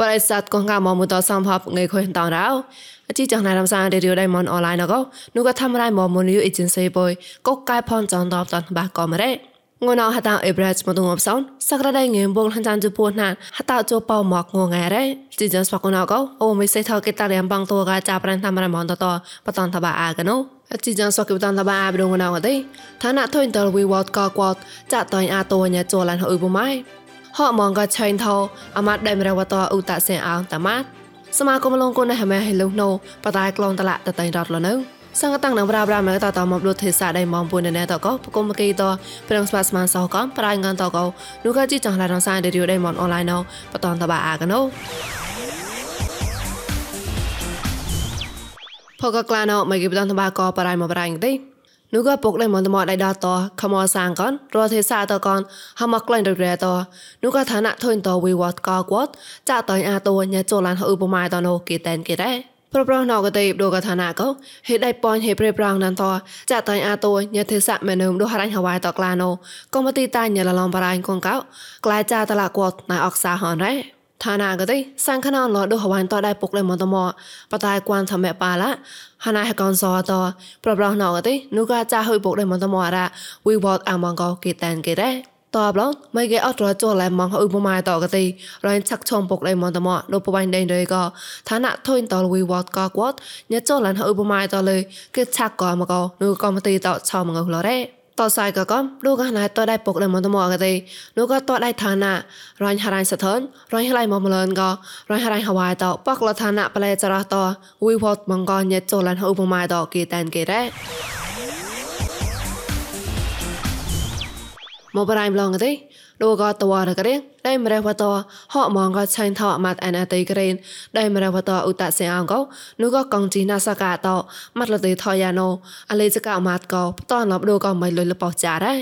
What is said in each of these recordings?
បរិស័ទកងកមកមកតសំភពងៃខុយតងរោអជីចងណារំសានរីយដៃមនអនឡាញណកនោះក៏ធ្វើរៃមកមនយអេเจนស៊ីបុយកុកកែផនចងតបតបាក៏មរ៉េងួនអហតាអេប្រេចមកទងអបសោនសក្រដៃងេមបងហានចានជពួណានហតាជប៉ោមកងងែរ៉េជីចនស្បកណកអូមិនសេថកេតារៀមបងតូកាចាប្រានតាមរមនតតបតនតបាអាកណូអជីចនស្បកបតនតបាអាប្រងណកទេឋានៈធុញតលវីវតកកតចាតៃអាតូញចលានអ៊ុយបុម៉ៃ ហកមងក៏ឆៃថោអាម៉ាត់ដែលមរវតអ៊ូតាសេអោតាម៉ាត់សមាគមលងគុណហមេហេលុណូបតាយក្លងតឡាតតៃរត់លនៅសង្កតាំងនឹងប្រាប្រាមែតតមកលុទេសាដៃមងពុនណែតកបកុំកេតប្រងស្វាស្មានសោកំប្រៃងានតកនោះក៏ជីចង់ឡានសាយឌីរីដៃមនអនឡាញណោបតនតបាអាកណូផកក្លាណោមកគេបតនតបាកបរៃមកប្រៃទេ នោះក៏ពុកដៃមន្តមកដៃដតខមសាងកនរទេសាតកនហមក្លែងរែតនោះក៏ឋានៈធុញតវិវត្តកគាត់ចាតៃអាតញចលានឧបមាតណូគេតែនគេដែរប្រប្រណកតេបដូកឋានៈកោហេដៃប៉នហេប្រេប្រងណានតចាតៃអាតញទេសៈមេនឹមដូហរាញ់ហវ៉ៃតក្លាណូកុំទីតាញលឡំបរៃកងកោក្លាយចាតឡាគាត់ណៃអកសាហនរ៉េឋានៈកទេសាំងខណឡដូហវ៉ៃតដៃពុកលេមន្តមកបតាយគួនធមេប៉ាឡា ហណាហកនសអតប្រប្រណកទេនោះក៏ចាហុយពុកលេមន្តមករ៉ាវីវតអាមងកោគេតានគេដែរតបឡងមិនគេអត់រចលឡែមកឧបមាតកទីរ៉ៃឆាក់ឆុំពុកដៃមកតមកលោកបបៃដេងដេក៏ឋានៈធុញតលវីវតក៏គាត់ញ៉ចលឡែឧបមាតលើគេឆាក់ក៏មកនោះក៏មកទីតឆោមកលរ៉េ តសៃក៏កំលោកកណៃតដៃពុកដៃមកតមកកទីលោកក៏តដៃឋានៈរ៉ាញ់ហរ៉ៃសថនរ៉ាញ់ហឡៃមកមលនក៏រ៉ាញ់ហរ៉ៃហវ៉ៃតប៉កលឋានៈប្លែចរះតវីវតមកក៏ញ៉ចលឡែឧបមាតគេតែនគេរ៉េមកបរៃម្លងទេ ដូក៏តវរករៀងដៃមរះវតហកមងក៏ឆៃថោម៉ាត់អានអតៃក្រេនដៃមរះវតឧតសេអងក៏នោះក៏កងជីណាសកាតម៉ាត់លទេថយ៉ាណូអលេចកម៉ាត់ក៏តនលបដូក៏មិនលុយលបោចាដែរ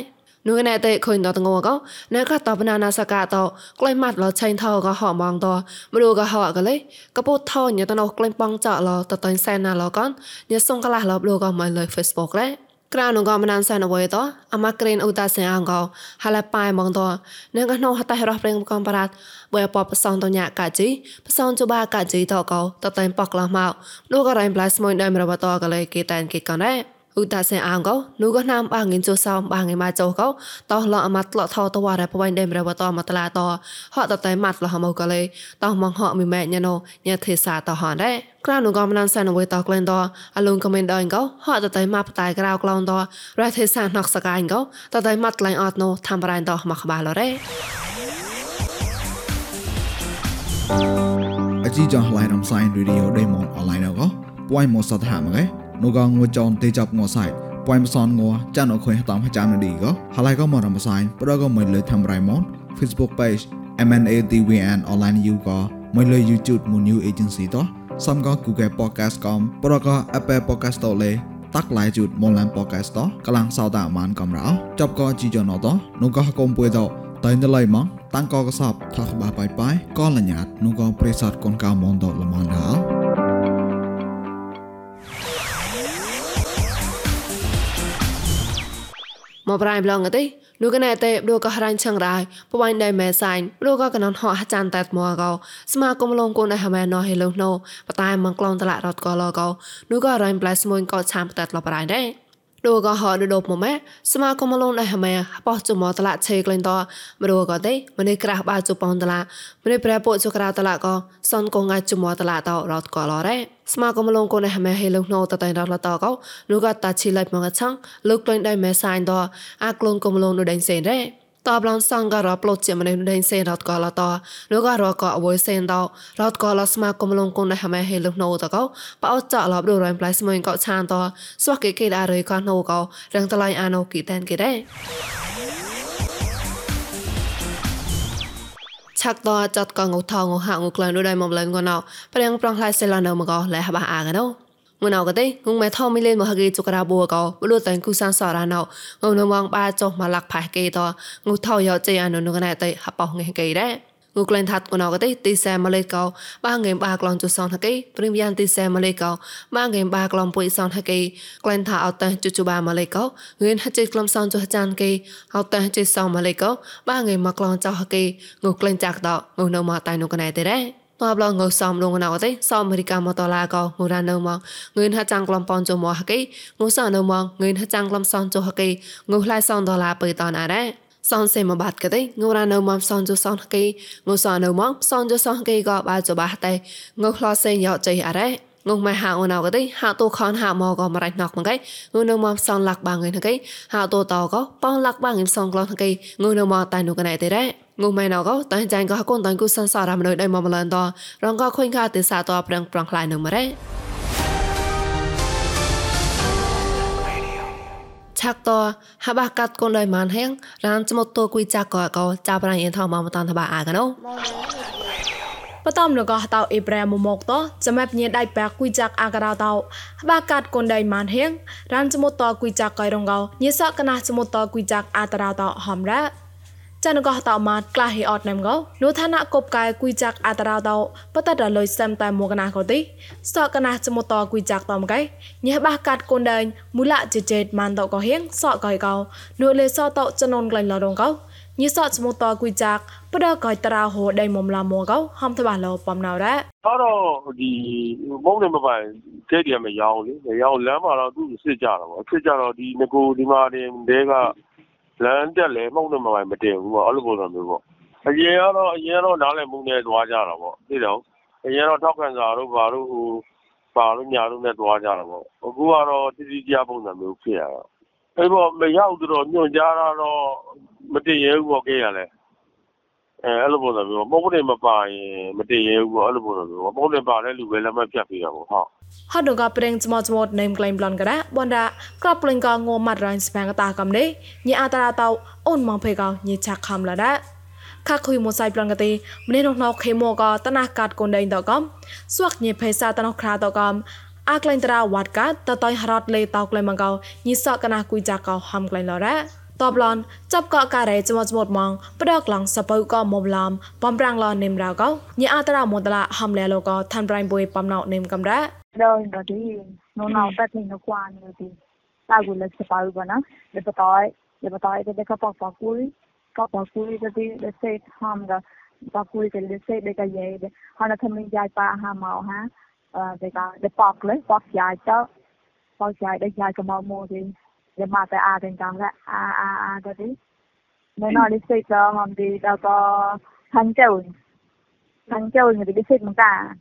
នោះណែតែខុញតតងក៏ណែក៏តបណានាសកាតក្លែងម៉ាត់លឆៃថោក៏ហកមងតមរូក៏ហកក៏លេក៏ពុតថោញតណោក្លែងបងចកលតតៃសែនណាលកនញសុងកលះលបដូក៏មិនលុយ Facebook ដែរ ក្រៅនងក៏មិនសានអវយតអមក្រេនឧតាសេអងក៏ហាឡប៉ៃមងតនឹងកណោហតៃរស់ប្រេងកំបារ៉ាត់បើបបផ្សងតញាកាជីផ្សងជបាកាជីតក៏តតែប៉កឡោះមកលោកក៏រ៉ៃប្លាស្មួយដែរមរបតក៏លេគេតែនគេកណែ ឧតាសេអងក៏នោះក៏ណាំបាងិនជូសោបាងិមកចោក៏តោះលអមតលថតវ៉ារ៉បវ៉ៃដែរមរបតមកតឡាតហតតែម៉ាត់លហមកក៏លេតោះមងហមីម៉ែញណូញ៉ាទេសាតហនដែរក្រៅនងក៏មិនសានអ្វីតក្លែងតអលងក៏មិនដល់ក៏ហត់តតែមកបតៃក្រៅក្លងតរ៉េទេសាណកសកាយក៏តតែមកក្លែងអត់ណូធ្វើរ៉ៃតមកក្បាលរ៉េអជីចងឡៃរំសាយរីឌីអូដេម៉ុនអនឡាញក៏ពួយមកសតហាមកឯ នោះក៏ងួចនទេចាប់ងួសាយពួយមសនងួចានអខុយតាមចាំនឌីក៏ហឡៃក៏មករំសាយប្រក៏មិនលើធ្វើរ៉ៃម៉ុន Facebook page MNADWN online you ក៏មិនលើ YouTube មួយ new agency តោះសំក៏ Google Podcast កំប្រក៏ Apple Podcast តលេតាក់ឡៃជូតមនឡាន Podcast តកលាំងសោតាមានកំរោចប់ក៏ជីចណតនោះក៏កុំពួយតតែនៅឡៃមកតាំងក៏កសបថាក្បាបាយបាយក៏លញ្ញាតនោះក៏ប្រេសតកូនកៅមនតលមនដល់ មកប្រៃប្លងទេលោកកណែតេលោកក៏រាញ់ឆងរ៉ៃបវៃណៃម៉ែសៃលោកក៏កណនហោះចានតែមកកោស្មាគមលងគូនឯហមែណោហេលោកណូបតែមងក្លងតឡារត់ក៏លកោនោះក៏រាញ់ប្លែស្មួយក៏ឆាំតែលបរ៉ៃដែរ ដូក៏ហដដប់មកម៉ែស្មាគមលងដែរម៉ែបោះចមតឡាឆេក្លែងតមរក៏ទេម្នេះក្រាស់បាជប៉ុនតឡាម្នេះប្រែពុចក្រៅតឡាក៏សនកងងាយចមតឡាតរត់ក៏លរ៉េស្មាគមលងកូនហមែហេលងណូតតៃរត់លតក៏នោះក៏តាឈីឡៃមកឆងលោកក្លែងដែរម៉ែសាញ់តអាក្លូនគមលងនោះដេញសេនរ៉េ តបឡងសងក៏រប្លុតជាម្នេះដេញសេនរត់ក៏លតនោះក៏រក៏អវយសេនតរត់ក៏លស្មាគមលងកូនដែរម៉ែហេលងណូតក៏បោចលបដូររ៉ៃប្លៃស្មួយក៏ឆានតស្វះគេគេដារយក៏ណូក៏រងតឡៃអាណូគីតែនគេដែរឆាក់តចាត់កងឧថងហាងក្លែងដូចមកលែងក៏ណោព្រៀងប្រងខ្លាយសេឡានៅមកក៏លែះបាអាកណោ ងណៅកទេងមេថោមីលេនមកហកេចុក្រាបួកោបលូតតែគូសានសរណៅងនងងបាចុះមកលាក់ផាកេតងូថោយោចេអាននងណែតៃហបោងងេកេដែរងូក្លែងថាត់កណៅកទេទីសែម៉ាឡេកោបាងេបាក្លងចុសនហកេព្រីមយ៉ាងទីសែម៉ាឡេកោបាងេបាក្លងពុយសនហកេក្លែងថាអត់តែជុជបាម៉ាឡេកោងឿនហចេក្លំសនចុះចានកេអត់តែចេសម៉ាឡេកោបាងេមកក្លងចោហកេងូក្លែងចាក់តងូនៅមកតៃនងណែទេដែរ តបឡងងើសំលងណៅទេសំអមេរិកាមកតឡាកងូរ៉ានៅមកងឿនហាចាំងក្លំប៉នចុំមកហកេងូសនៅមកងឿនហាចាំងក្លំសនចុហកេងូផ្លៃសនដុល្លារបើតនអរ៉ាសនសេមកបាត់កទេងូរ៉ានៅមកសនចុសនហកេងូសនៅមកសនចុសនហកេក៏បាចុបាតែងូខ្លសេយកចៃអរ៉ា ងងម៉ែហៅអូនអកទេហៅតូខនហៅមកក៏មិនរៃណកមកឯងងនៅមកសនលាក់បាងឯងគេហៅតូតក៏ប៉ងលាក់បាងឯងសងក្លោះគេងនៅមកតែនោះកណៃទេរ៉ាងុំម៉ែណកតែចាញ់ក៏កូនតាញ់គូសិនសាររំនៅដៃមកម្លនតរងក៏ខុញខាទេសាតប្រឹងប្រងខ្លាយនៅម៉រ៉េឆាក់តហបាកាត់កូនដៃម៉ានហៀងរានចមុតតគួយចាក់ក៏ក៏ចាប់ប្រាញ់អៀនថមកមកតានតបាអាកណូ បតំនកោតៅអេប្រែមមកតសម្រាប់ញៀដៃបែកគួយចាក់អាការតៅហបាកាត់កូនដៃម៉ានហៀងរានចមុតតគួយចាក់កៃរងកោញិសកណាចមុតតគួយចាក់អាតារតៅហំរ៉ាចានកោតម៉ាតក្លាហេអត់ណាំកោនោះឋានៈកបកាយគួយចាក់អតរោតោបតតលុយសាំតែមកណាកោទីសកណាចមតគួយចាក់តំកៃញះបះកាត់កូនដែងមូលជជេតម៉ានតកោហៀងសកកៃកោនោះលេសតចននក្លែងឡរងកោ ញិសចមតគួយចាក់បដកៃតរោហោដៃមុំឡាមកោហំតបលោបំណៅរ៉တော့ဒီမုံနေမပိုင်ကဲတည်းမရောင်းလေမရောင်းလမ်းမှာတော့သူစစ်ကြတာပေါ့စစ်ကြတော့ဒီငကိုဒီမှာတင်တဲကလမ်းတက်လဲမှုန့်နဲ့မပိုင်မတင်ဘူးပေါ့အဲ့လိုပုံစံမျိုးပေါ့အရင်ကတော့အရင်တော့နားလည်မှုနဲ့တွားကြတာပေါ့သိတော့အရင်တော့ထောက်ခံစာတို့ဘာတို့ဟိုပါလို့ညာတို့နဲ့တွားကြတာပေါ့အခုကတော့တတိကျပုံစံမျိုးဖြစ်ရတာအဲ့တော့မရောက်တော့ညွန်ကြားတာတော့ မတည်ရဲဘူးပေါ့ကဲရလဲအဲအဲ့လိုပုံစံမျိုးပုံတွေမပါရင်မတည်ရဲဘူးပေါ့အဲ့လိုပုံစံမျိုးပုံတွေပါတဲ့လူပဲလက်မပြတ်ပြတာပေါ့ဟုတ်ฮัดดงกับเร่งจมอจมอดในมไกลบลอนกระบอนดะกลับเร่งกางงมัดรันสแปงตากำเนยอาตราเตาอ่อนมองเพกาวเยชักคำละดะข้าคุยมอไซบลอนกตีมันได้นกนกเคมอกอตนากัดกนเดินตอกำสวกเยเพซาตนกคราตอกำอาไกลตราวัดกัดตะตอยฮารอดเลยตอกเลยมังกาวยิสอกนาคุยจากเกาหำไกลลอระ តបឡនចាប់កកការ៉េចមចមត់ម៉ងផ្ដកឡងសបើក៏មុំឡំបំប្រាំងឡនិមរៅកោញីអាតារមន្តឡាហំលែលកោឋានប្រៃបុយបំណោនិមកំរ៉ា Rồi rồi đi nó nào ta thì nó qua nữa thì ta cũng là sẽ bảo vậy nó để bắt tay để bắt tay để các bác bác cuối các bác cuối để đi để xây ham đó bác cuối để để xây để cái gì để họ nó tham gia ba ha màu ha để cái để bác lấy bác dài cho bác dài để dài cái màu màu thì để mà tại à thì càng là à à à đó đi nên nó đi xây cho mà đi đâu có thành châu thành châu người đi xây một cả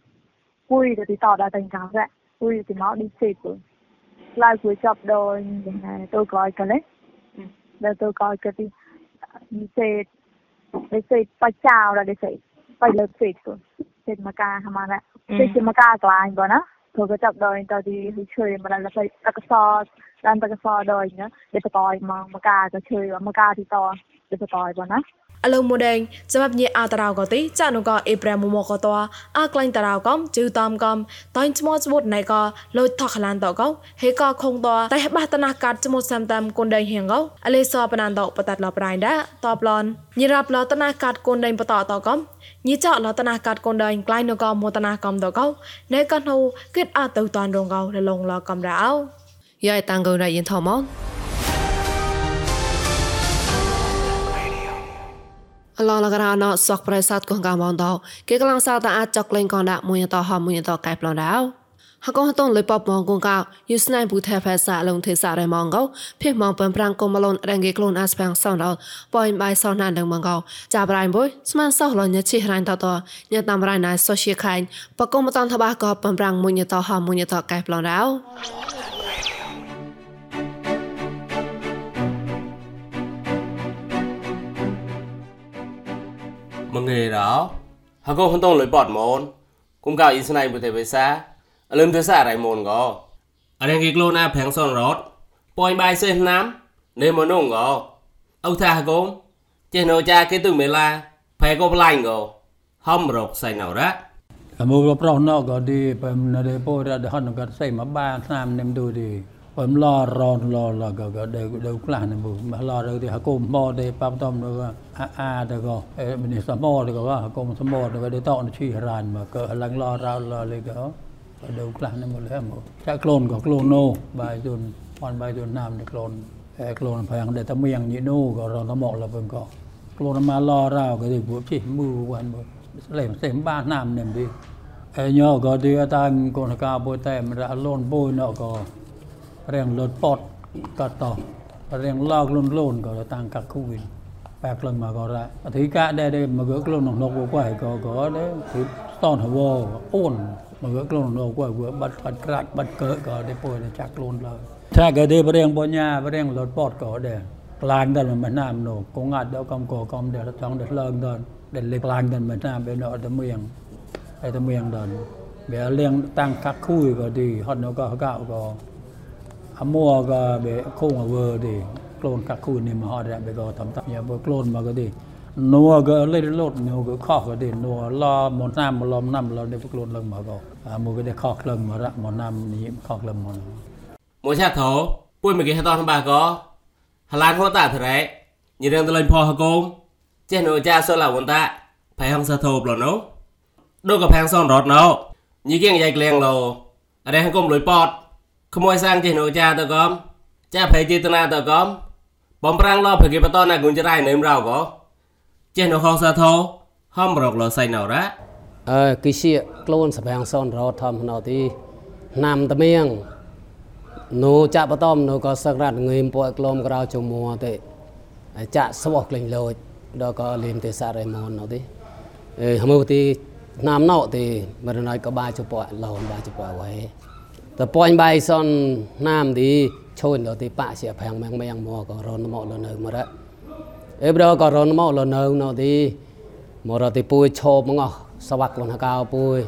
vui thì tỏ ra tình cảm vậy vui thì nó đi xịt rồi lại cuối chập đôi tôi coi cái đấy là tôi coi cái đi đi xịt đi xịt phải chào là đi xịt phải lượt xịt rồi xịt mà ca hả mà nè xịt mà ca của anh rồi đó thôi cái chập đôi tao đi chơi mà là phải tao cái so đang tao cái so đôi nữa để tao coi mà mà ca cái chơi mà ca thì to để tao coi rồi đó អឡូម៉ូ ដេងសម្រាប់ញេអាតារោកទីចានុកអេប្រែមម៉ូកតអាក្លែងតារោកំជឺតំកំតៃស្មោស្វុតណៃកលុយថខឡានតកោហេកខងតតែបះតណាកាត់ស្មោសាំតាមគុនដេងហៀងកោអលេសបណានតបតាត់លប្រៃដាតបឡនញិរាប់លតណាកាត់គុនដេងបតតកំញិចលតណាកាត់គុនដេងក្លែងនកមតណាកំតកោណែកណូគិតអទៅតានរងកោលងលកំរោយាយតាំងកោរ៉ៃយិនថមោ អឡឡករណសកប្រេសាទកងកាមងតគេកលាំងសាតាអាចចកលេងកងដាក់មួយតហមួយតកែប្លនដៅហកងតងលេបបមងកងកោយូស្នៃបុថេផេសាលងទេសារមងកោភេមងបំប្រាំងកុំមលនរងគេខ្លួនអាស្បាំងសងដល់ប៉យបាយសងណានដឹងមងកោចាប្រៃបុយស្មានសោះលញឈិរ៉ៃតតញតាមរៃណៃសូសៀខៃបកុំតនតបាកោបំប្រាំងមួយតហមួយតកែប្លនដៅ មងេរោហកោហនតងលុយបតមនគុំកៅអ៊ីស្នៃបុទេបេសាអលឹមទេសារៃមនកោអរងគីក្លូណាប្រាំងសនរតប៉យបាយសេះណាំនេមនងកោអ៊ូថាហកុំចេះណូចាគេទុមេឡាផែកោប្លាញ់កោហំរកសៃណៅរ៉ាអមូលប្រោះណកក៏ឌីបើណដេពោរដហនក៏សៃមកបាឆ្នាំនឹមឌូឌី បំឡរនឡឡក៏ក៏ដេដេខ្លះនឹមឡរទៅហកុំមកដេប៉ាប់តំនោះអាអាទៅក៏មិនសមោទៅក៏ហកុំសមោទៅក៏ដេតអនឈីរានមកក៏ឡើងឡរឡលេក៏ដេខ្លះនឹមលហមចាក់ក្លូនក៏ក្លូនណូបាយជូនផនបាយជូនណាមក្លូនក្លូនផាំងដេតមៀងញីនូក៏រនមកលបក៏ក្លូនមកឡរោក៏ដេពួកជិះមឺវ៉ាន់លេមសេមបាណាមនឹមឌីអេញោក៏ឌីតាកូនកាបុតែមរលូនបុយណោក៏ រៀងលត់ពតក៏តរៀងឡោកលូនលូនក៏តាំងកាក់គូវិនបែក្លឹងមកក៏រ៉ាអធិកាដែរដែរមកក្លូននកក៏ក៏ក៏ដែរគឺតនហវអូនមកក្លូននកក៏បាត់បាត់ក្រាច់បាត់កើក៏ដែរពុយចាក់ក្លូនឡើយថាក៏ដែររៀងបញ្ញារៀងលត់ពតក៏ដែរ pelan dan menam no kongat do kam ko kam de tang de lang dan de le pelan dan menam be no de mieng ai de mieng dan be lieng tang kak khui ko di hot no ko ka ko amua ga be khong a wơ di klon kak khui ni ma hot de be ko tam tam ya be klon ma ko di no ga le lot no ko kho ko di no la mon nam lom nam lo de klon lang ma ko mu ko de kho lang ma ra mon nam ni kho lang mon មួយឆាថោពុយមកគេហតនបាក៏ហឡានហូតាត្រែញិរងតលេងផោហកុំចេះនៅចាសឡាវន្តាផៃហងសាធូប្លណូដូកផាំងសនរត់ណោញីគៀងយ៉ៃក្លៀងឡូអរេហកុំលុយប៉ត ក្មួយសាងចេះនៅចាតកំចាផៃចេតនាតកំបំប្រាំងឡោភគេបតណាគុនចរៃនឹមរោក៏ចេះនៅហងសាធូហំរកលសៃណោរ៉ាអើគិជាក្លូនសបាំងសនរត់ធម្មណោទីណាំតមៀងនូចាក់បតំនូក៏សឹករ៉ាត់ងើមពួកក្លមក្រៅជមួទេចាក់ស្វោះក្លែងលោចដល់ក៏លៀមទេសារ៉េម៉ុនណោទីអេហមើទីណាំណោទីមរណៃក៏បាជពួកឡោនបាជពួកໄວ តពួយបាយសនណាមទីឈូនដល់ទីប៉ាជាប្រាំងម៉ាំងម៉ាំងមកក៏រនមកលនៅមករអេប្រក៏រនមកលនៅណោទីមករទីពួយឈប់មកសវាក់លនហកៅពួយ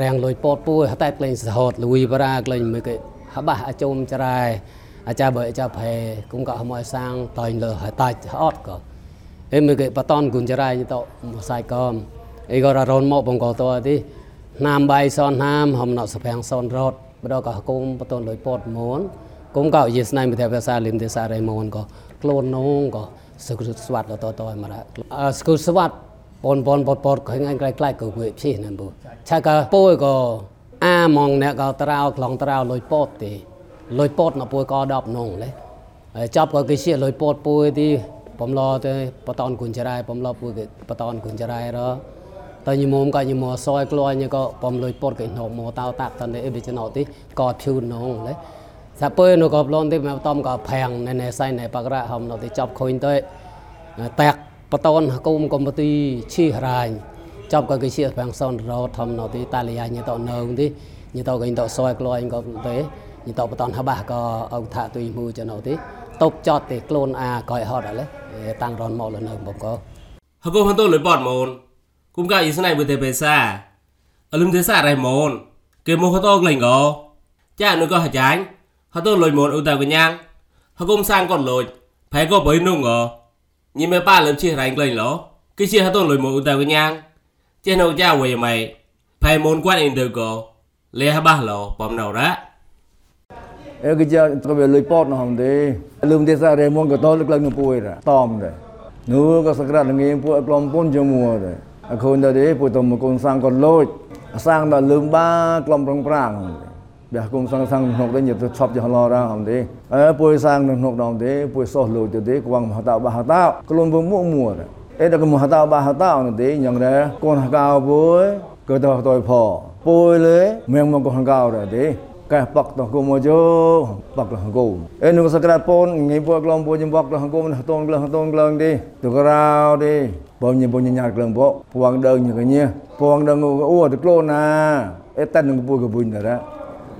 រាំងលុយពតពួយតែក្លែងសហតលួយបារាក្លែងមិនគេ habah achum charai acha bởi cha phê cũng có mọi sang tòi lờ hỏi tài ót có em mới cái paton cũng charai như tao một sai com ấy gọi là ron mộ bằng cổ tôi đi nam bay son nam hầm nọ sập hàng son rốt bắt đầu có cũng paton lối pot muốn cũng có gì này mới theo về xa lim thế xa đây muốn có clone nông có sự swat là tôi tôi mà ម្ដងក៏គុំបតនលុយពតមនគុំក៏យេស្នៃមិទ្ធភាសាលឹមទេសារៃមនក៏ខ្លួននងក៏សុខស្វាត់ក៏តតមរៈសុខស្វាត់បនបនបតពតក៏ងាយក្លាយក៏វាភីណានបូឆាក៏ពួយក៏អាម៉ងអ្នកក៏ត្រោខ្លងត្រោលុយពតទេលុយពតណាពួយក៏10នងលេចាប់ក៏គេជាលុយពតពួយទីបំឡទៅបតនគុញចរ៉ៃបំឡពួយបតនគុញចរ៉ៃរ៉ តើញមុំក៏ញមសយក្លួយញក៏បំលុយពតកេណោមតោតាក់តនេះអេឌីចណោទីក៏ភូនងលេសាពើនោះក៏ប្លន់ទីមកតំក៏ផាំងណែណែសៃណែបករៈហំនោះទីចប់ខុញទៅតាក់បតនគុំកំពទីឈីរាញចប់ក៏គេជាផាំងសនរោធំនោះទីតាលីយ៉ាញទៅនៅទីញទៅគេទៅសយក្លួយក៏ទៅញទៅបតនហបះក៏អង្គថាទុយមូចណោទីតបចតទេខ្លួនអាក្រោយហត់អីតាំងរនមកលនៅបងក៏ហកហន្តលុយបតមូន tăng ron mò là nâu bông có ហកូហន្តលុយបតមូនគុំកាអ៊ីស្នៃបុទេបេសាអលឹមទេសារ៉ៃមូនគេមកហតក្លែងកចានុក៏ហចាញ់ហតលុយមូនឧតាកញ្ញាងហកុំសាងកតលុយផៃក៏បើនុងកញីមេប៉ាលឹមជារ៉ៃក្លែងឡគេជាហតលុយមូនឧតាកញ្ញាងចេះនៅចាវេម៉ៃផៃមូនគាត់ អ៊ីនទៅក៏លេះបាសឡោបំណៅរ៉ា e ke ja to be lui pot no hom de lum de sa re mon ko to luk lang no pui ra tom de nu ko sakra ngi pu klom pun jo mu de a khon da de pu tom kon sang kon loj sang da lum ba klom prang prang bia kum sang sang nok de nyet chop jo lo ra hom de e pu sang nok dong de pu so lo de de kwang ma ta ba ha ta klom bu mu mu de e da ko ma ta ba ha ta no de nyang de kon ha ka pu ko to to pho pu le meng mo kon ka de de កែបកតគុំមកយោបកលហគុំអេនោះសក្រាតពូនងៃពួកក្លងពួកចំបកលហគុំតូនក្លងតូនក្លងទេទៅក្រៅទេបងញបងញ៉ាតក្លងពកពួងដើញកញ៉ពួងដើងអូទៅក្លូនណាអេតានឹងពួកកបុញតា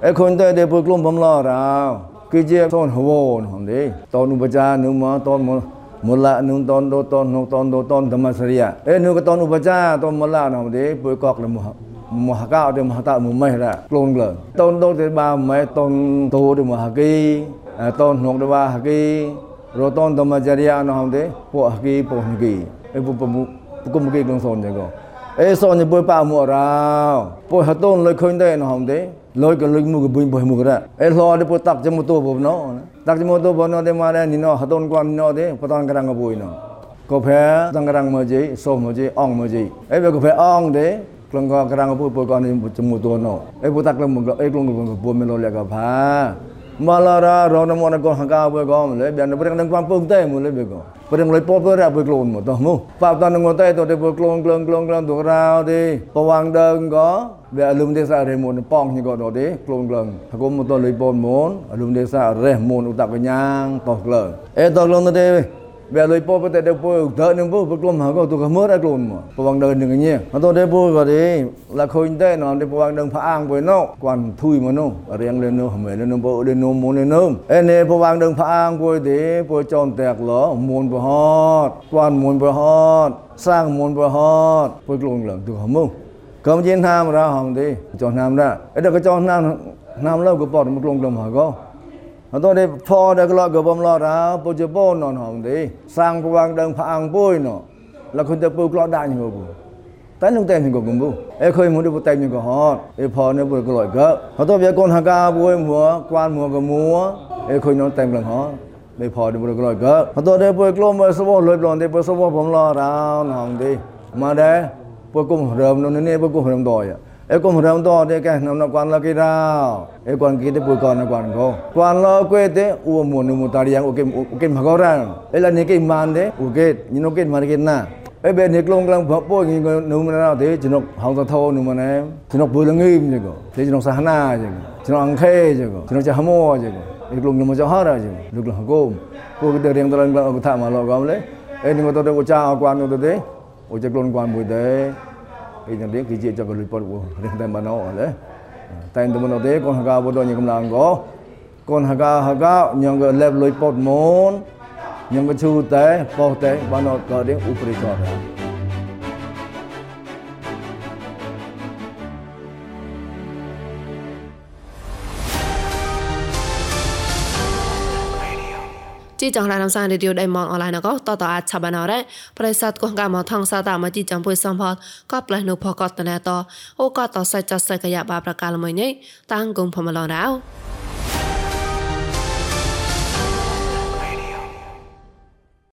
អេខុនតែទេពួកក្លងបំឡរោគឺជាតូនហវនហំទេតូនឧបចានុមកតូនមកមូលនុតនដោតននោះតនដោតនធម្មសរិយអេនោះក៏តនឧបចាតនមូលនោះទេពួកកកលម mah mahaka de mahata mumeh ra klon glen ton do de ba me ton to de mahaki ton hnong de ba haki ro ton de majaria no ham de po haki po haki e bu bu ku mu ki klon son de go e son ni bu pa mu ra po ha ton le khoin de no ham de lôi cái lôi mua cái bùn bùi mua cái ấy lo để bắt tắc cho một tô bùn nó tắc cho một tô bùn nó để mà đây nó hạt tôn quan nó để bắt tang cái răng cái bùi nó có phải tang cái răng mà gì xôm mà gì ong mà gì ấy bây có phải ong đấy kelengko kerang apa apa kan jemu tuhono e putak keleng mengko e keleng mengko melo lek ka pha malara rono mona ko hangka apa ko le bian pereng nang kampung te mule be ko pereng le po pe ra pe klon mo toh mu pa ta nang ngote to de klon klon klon klon tu rao de pa wang deng ko be alum de sa re mon pong ni ko do de klon klon ta ko mo to le pon mon alum de sa re mon utak nyang toh klon e to klon de វាលុយពោប្រតែទៅពោដើនឹងពោប្រក្លំហកទៅកមើរក្លំប្រវងដើនឹងញ៉អត់ទៅពោក៏ទេឡាខុញតែណំទៅប្រវងដើផអាងពោណូគាត់ធុយមកនោះរៀងលេនោះហមែលេនោះពោលេនោះមុនលេនោះអេនេះប្រវងដើផអាងពោទេពោចនតែកឡមុនប្រហតគាត់មុនប្រហតសា atau de pho de klo go bom lo ra po je po non hong de sang po wang dang pha ang poi no la khun te po klo da ni go bu tai nung te ni go gum bu e khoi mu de po tai ni go hot e pho ne po klo ga atau bia kon ha ka bo mu kwan mu go mu e khoi no tai lang ho ไม่พอดีบุกลอยก็พอตัวเด็กปวยกลมมาสวอลอยปลอนเด็กปวยสวอผมรอเราหนองดีมาได้ปวยกุมเริ่มนู่นนี่ปวยกุมเริ่มดอยอ่ะ e kom ram to de ka nam na kwan la ki ra e kwan ki de pu ko na kwan ko kwan lo kwe de u mo nu mu ta ri yang o ke o ke ma go ra e la ni ke man de u ke ni no ke ma ke na e be ni klong klang pho po ngi nu ma na de jin no hong ta tho nu ma ne jin no bu la ngi ni ko de jin no sa na ji ko jin no ang khe ji ko jin no cha ha mo ji ko e klong ni mo cha ha ra ji lu klong ko ko ke de riang ta lang ko tha ma lo ko le e ni mo to de ko cha kwan nu de o cha klong kwan bu de អីយ៉ាងនេះគឺជាចកលុយពតរៀងតែបានអស់လေតែទៅមកទេកូនហកាបតញកំឡងក៏កូនហកាហកាញ ជីចងរានសានរីឌីយោដៃម៉ងអនឡាញក៏តតអាចឆាបានរ៉េប្រិស័តកងកាមថងសាតាមកជីចំពុយសំផតក៏ផ្លែនុផកតណែតអូក៏តសៃចសៃកយ៉ាបាប្រកាលមួយនេះតាំងគងផមឡរោ